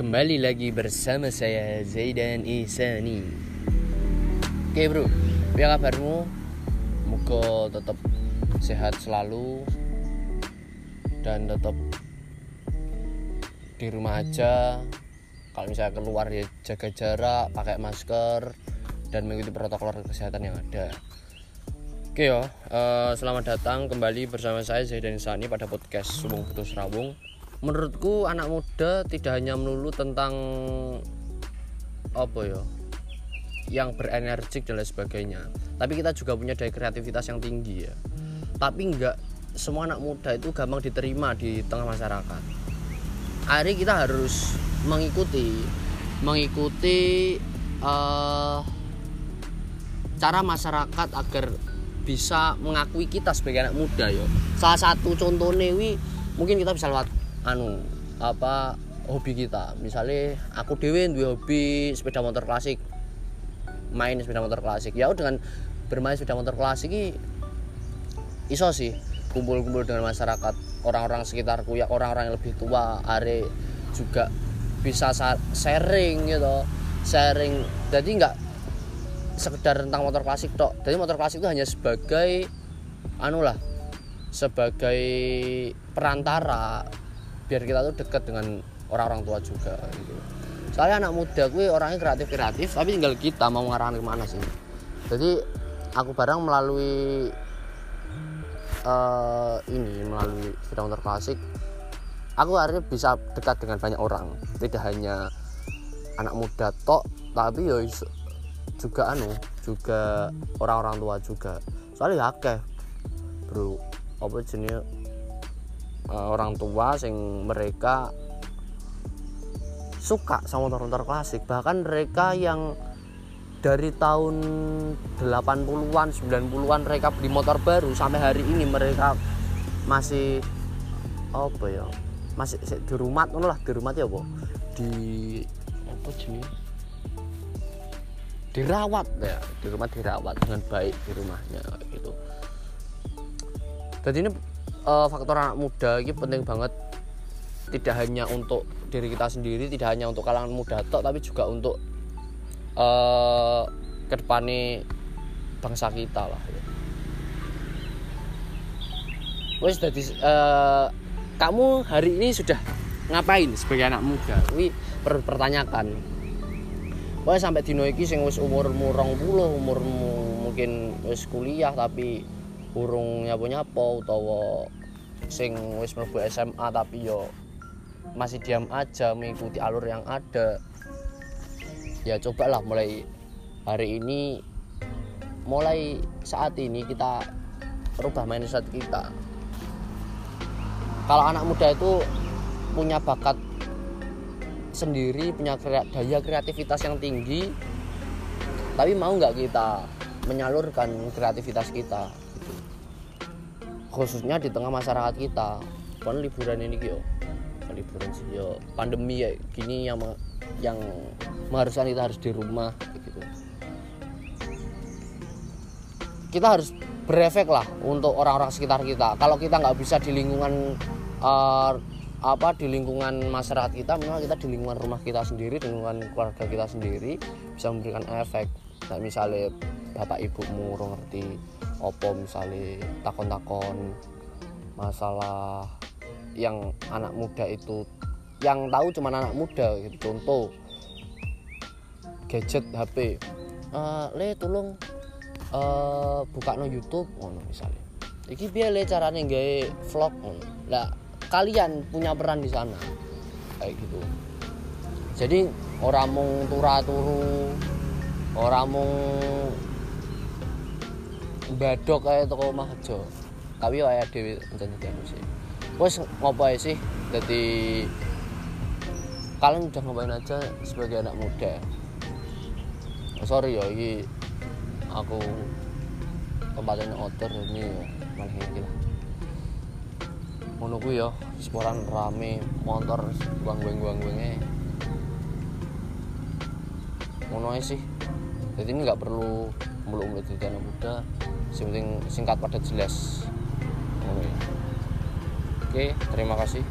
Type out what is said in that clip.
Kembali lagi bersama saya Zaidan Isani Oke bro, apa kabarmu? Moga tetap sehat selalu Dan tetap di rumah aja. Kalau misalnya keluar ya jaga jarak, pakai masker Dan mengikuti protokol kesehatan yang ada. Oke ya, uh, selamat datang kembali bersama saya Zaidan Isani pada podcast Subung Putus Rawung menurutku anak muda tidak hanya melulu tentang apa ya yang berenergik dan lain sebagainya. Tapi kita juga punya daya kreativitas yang tinggi ya. Tapi enggak semua anak muda itu gampang diterima di tengah masyarakat. Hari kita harus mengikuti mengikuti uh, cara masyarakat agar bisa mengakui kita sebagai anak muda yo. Salah satu contohnya wi mungkin kita bisa lewat anu apa hobi kita. Misalnya aku dewi dua hobi sepeda motor klasik. Main sepeda motor klasik. Ya dengan bermain sepeda motor klasik ini iso sih kumpul-kumpul dengan masyarakat orang-orang sekitarku ya orang-orang yang lebih tua are juga bisa sharing gitu. Sharing. Jadi nggak sekedar tentang motor klasik tok. Jadi motor klasik itu hanya sebagai anu lah sebagai perantara biar kita tuh dekat dengan orang-orang tua juga gitu. Soalnya anak muda gue orangnya kreatif kreatif tapi tinggal kita mau ngarahkan ke mana sih? Jadi aku barang melalui uh, ini melalui motor klasik aku akhirnya bisa dekat dengan banyak orang. Tidak hanya anak muda tok tapi ya juga anu juga orang-orang tua juga. Soalnya ya akeh bro. Apa jenis uh, orang tua sing mereka suka sama motor-motor klasik. Bahkan mereka yang dari tahun 80-an 90-an mereka beli motor baru sampai hari ini mereka masih apa ya masih di rumah lah di rumah ya bu di apa jenis dirawat ya di rumah dirawat dengan baik di rumahnya gitu. Jadi ini uh, faktor anak muda ini penting banget. Tidak hanya untuk diri kita sendiri tidak hanya untuk kalangan muda tok tapi juga untuk uh, ke depannya bangsa kita lah. Wes jadi uh, kamu hari ini sudah ngapain sebagai anak muda? Wih, perlu pertanyakan. Wah sampai dino iki sing wis umurmu 20, umurmu mungkin wis kuliah tapi urung nyapu-nyapu utawa sing wis mlebu SMA tapi yo masih diam aja mengikuti alur yang ada. Ya cobalah mulai hari ini mulai saat ini kita rubah mindset kita. Kalau anak muda itu punya bakat sendiri punya daya kreativitas yang tinggi tapi mau nggak kita menyalurkan kreativitas kita khususnya di tengah masyarakat kita. Kan liburan ini yo liburan sih yo pandemi ya gini yang yang mengharuskan kita harus di rumah gitu. Kita harus berefek lah untuk orang-orang sekitar kita. Kalau kita nggak bisa di lingkungan uh, apa di lingkungan masyarakat kita minimal kita di lingkungan rumah kita sendiri di lingkungan keluarga kita sendiri bisa memberikan efek. Nah, misalnya bapak ibumu ngerti opo misalnya takon-takon masalah yang anak muda itu yang tahu cuma anak muda gitu. Contoh gadget HP uh, eh, le tolong uh, buka no YouTube ngono misalnya iki biar le caranya gaya vlog ngono. Lah kalian punya peran di sana. Kayak gitu. Jadi orang mau turu orang mau badok kayak toko omah aja tapi ya dhewe enten sih. Wes ngapain sih? Jadi kalian udah ngapain aja sebagai anak muda? Oh, sorry ya ini aku tempatnya outdoor ini malah ini lah. Menunggu ya seporan rame motor buang buang buang buangnya ngono sih. Jadi ini nggak perlu mulu-mulu jadi anak muda penting singkat padat jelas. Oke terima kasih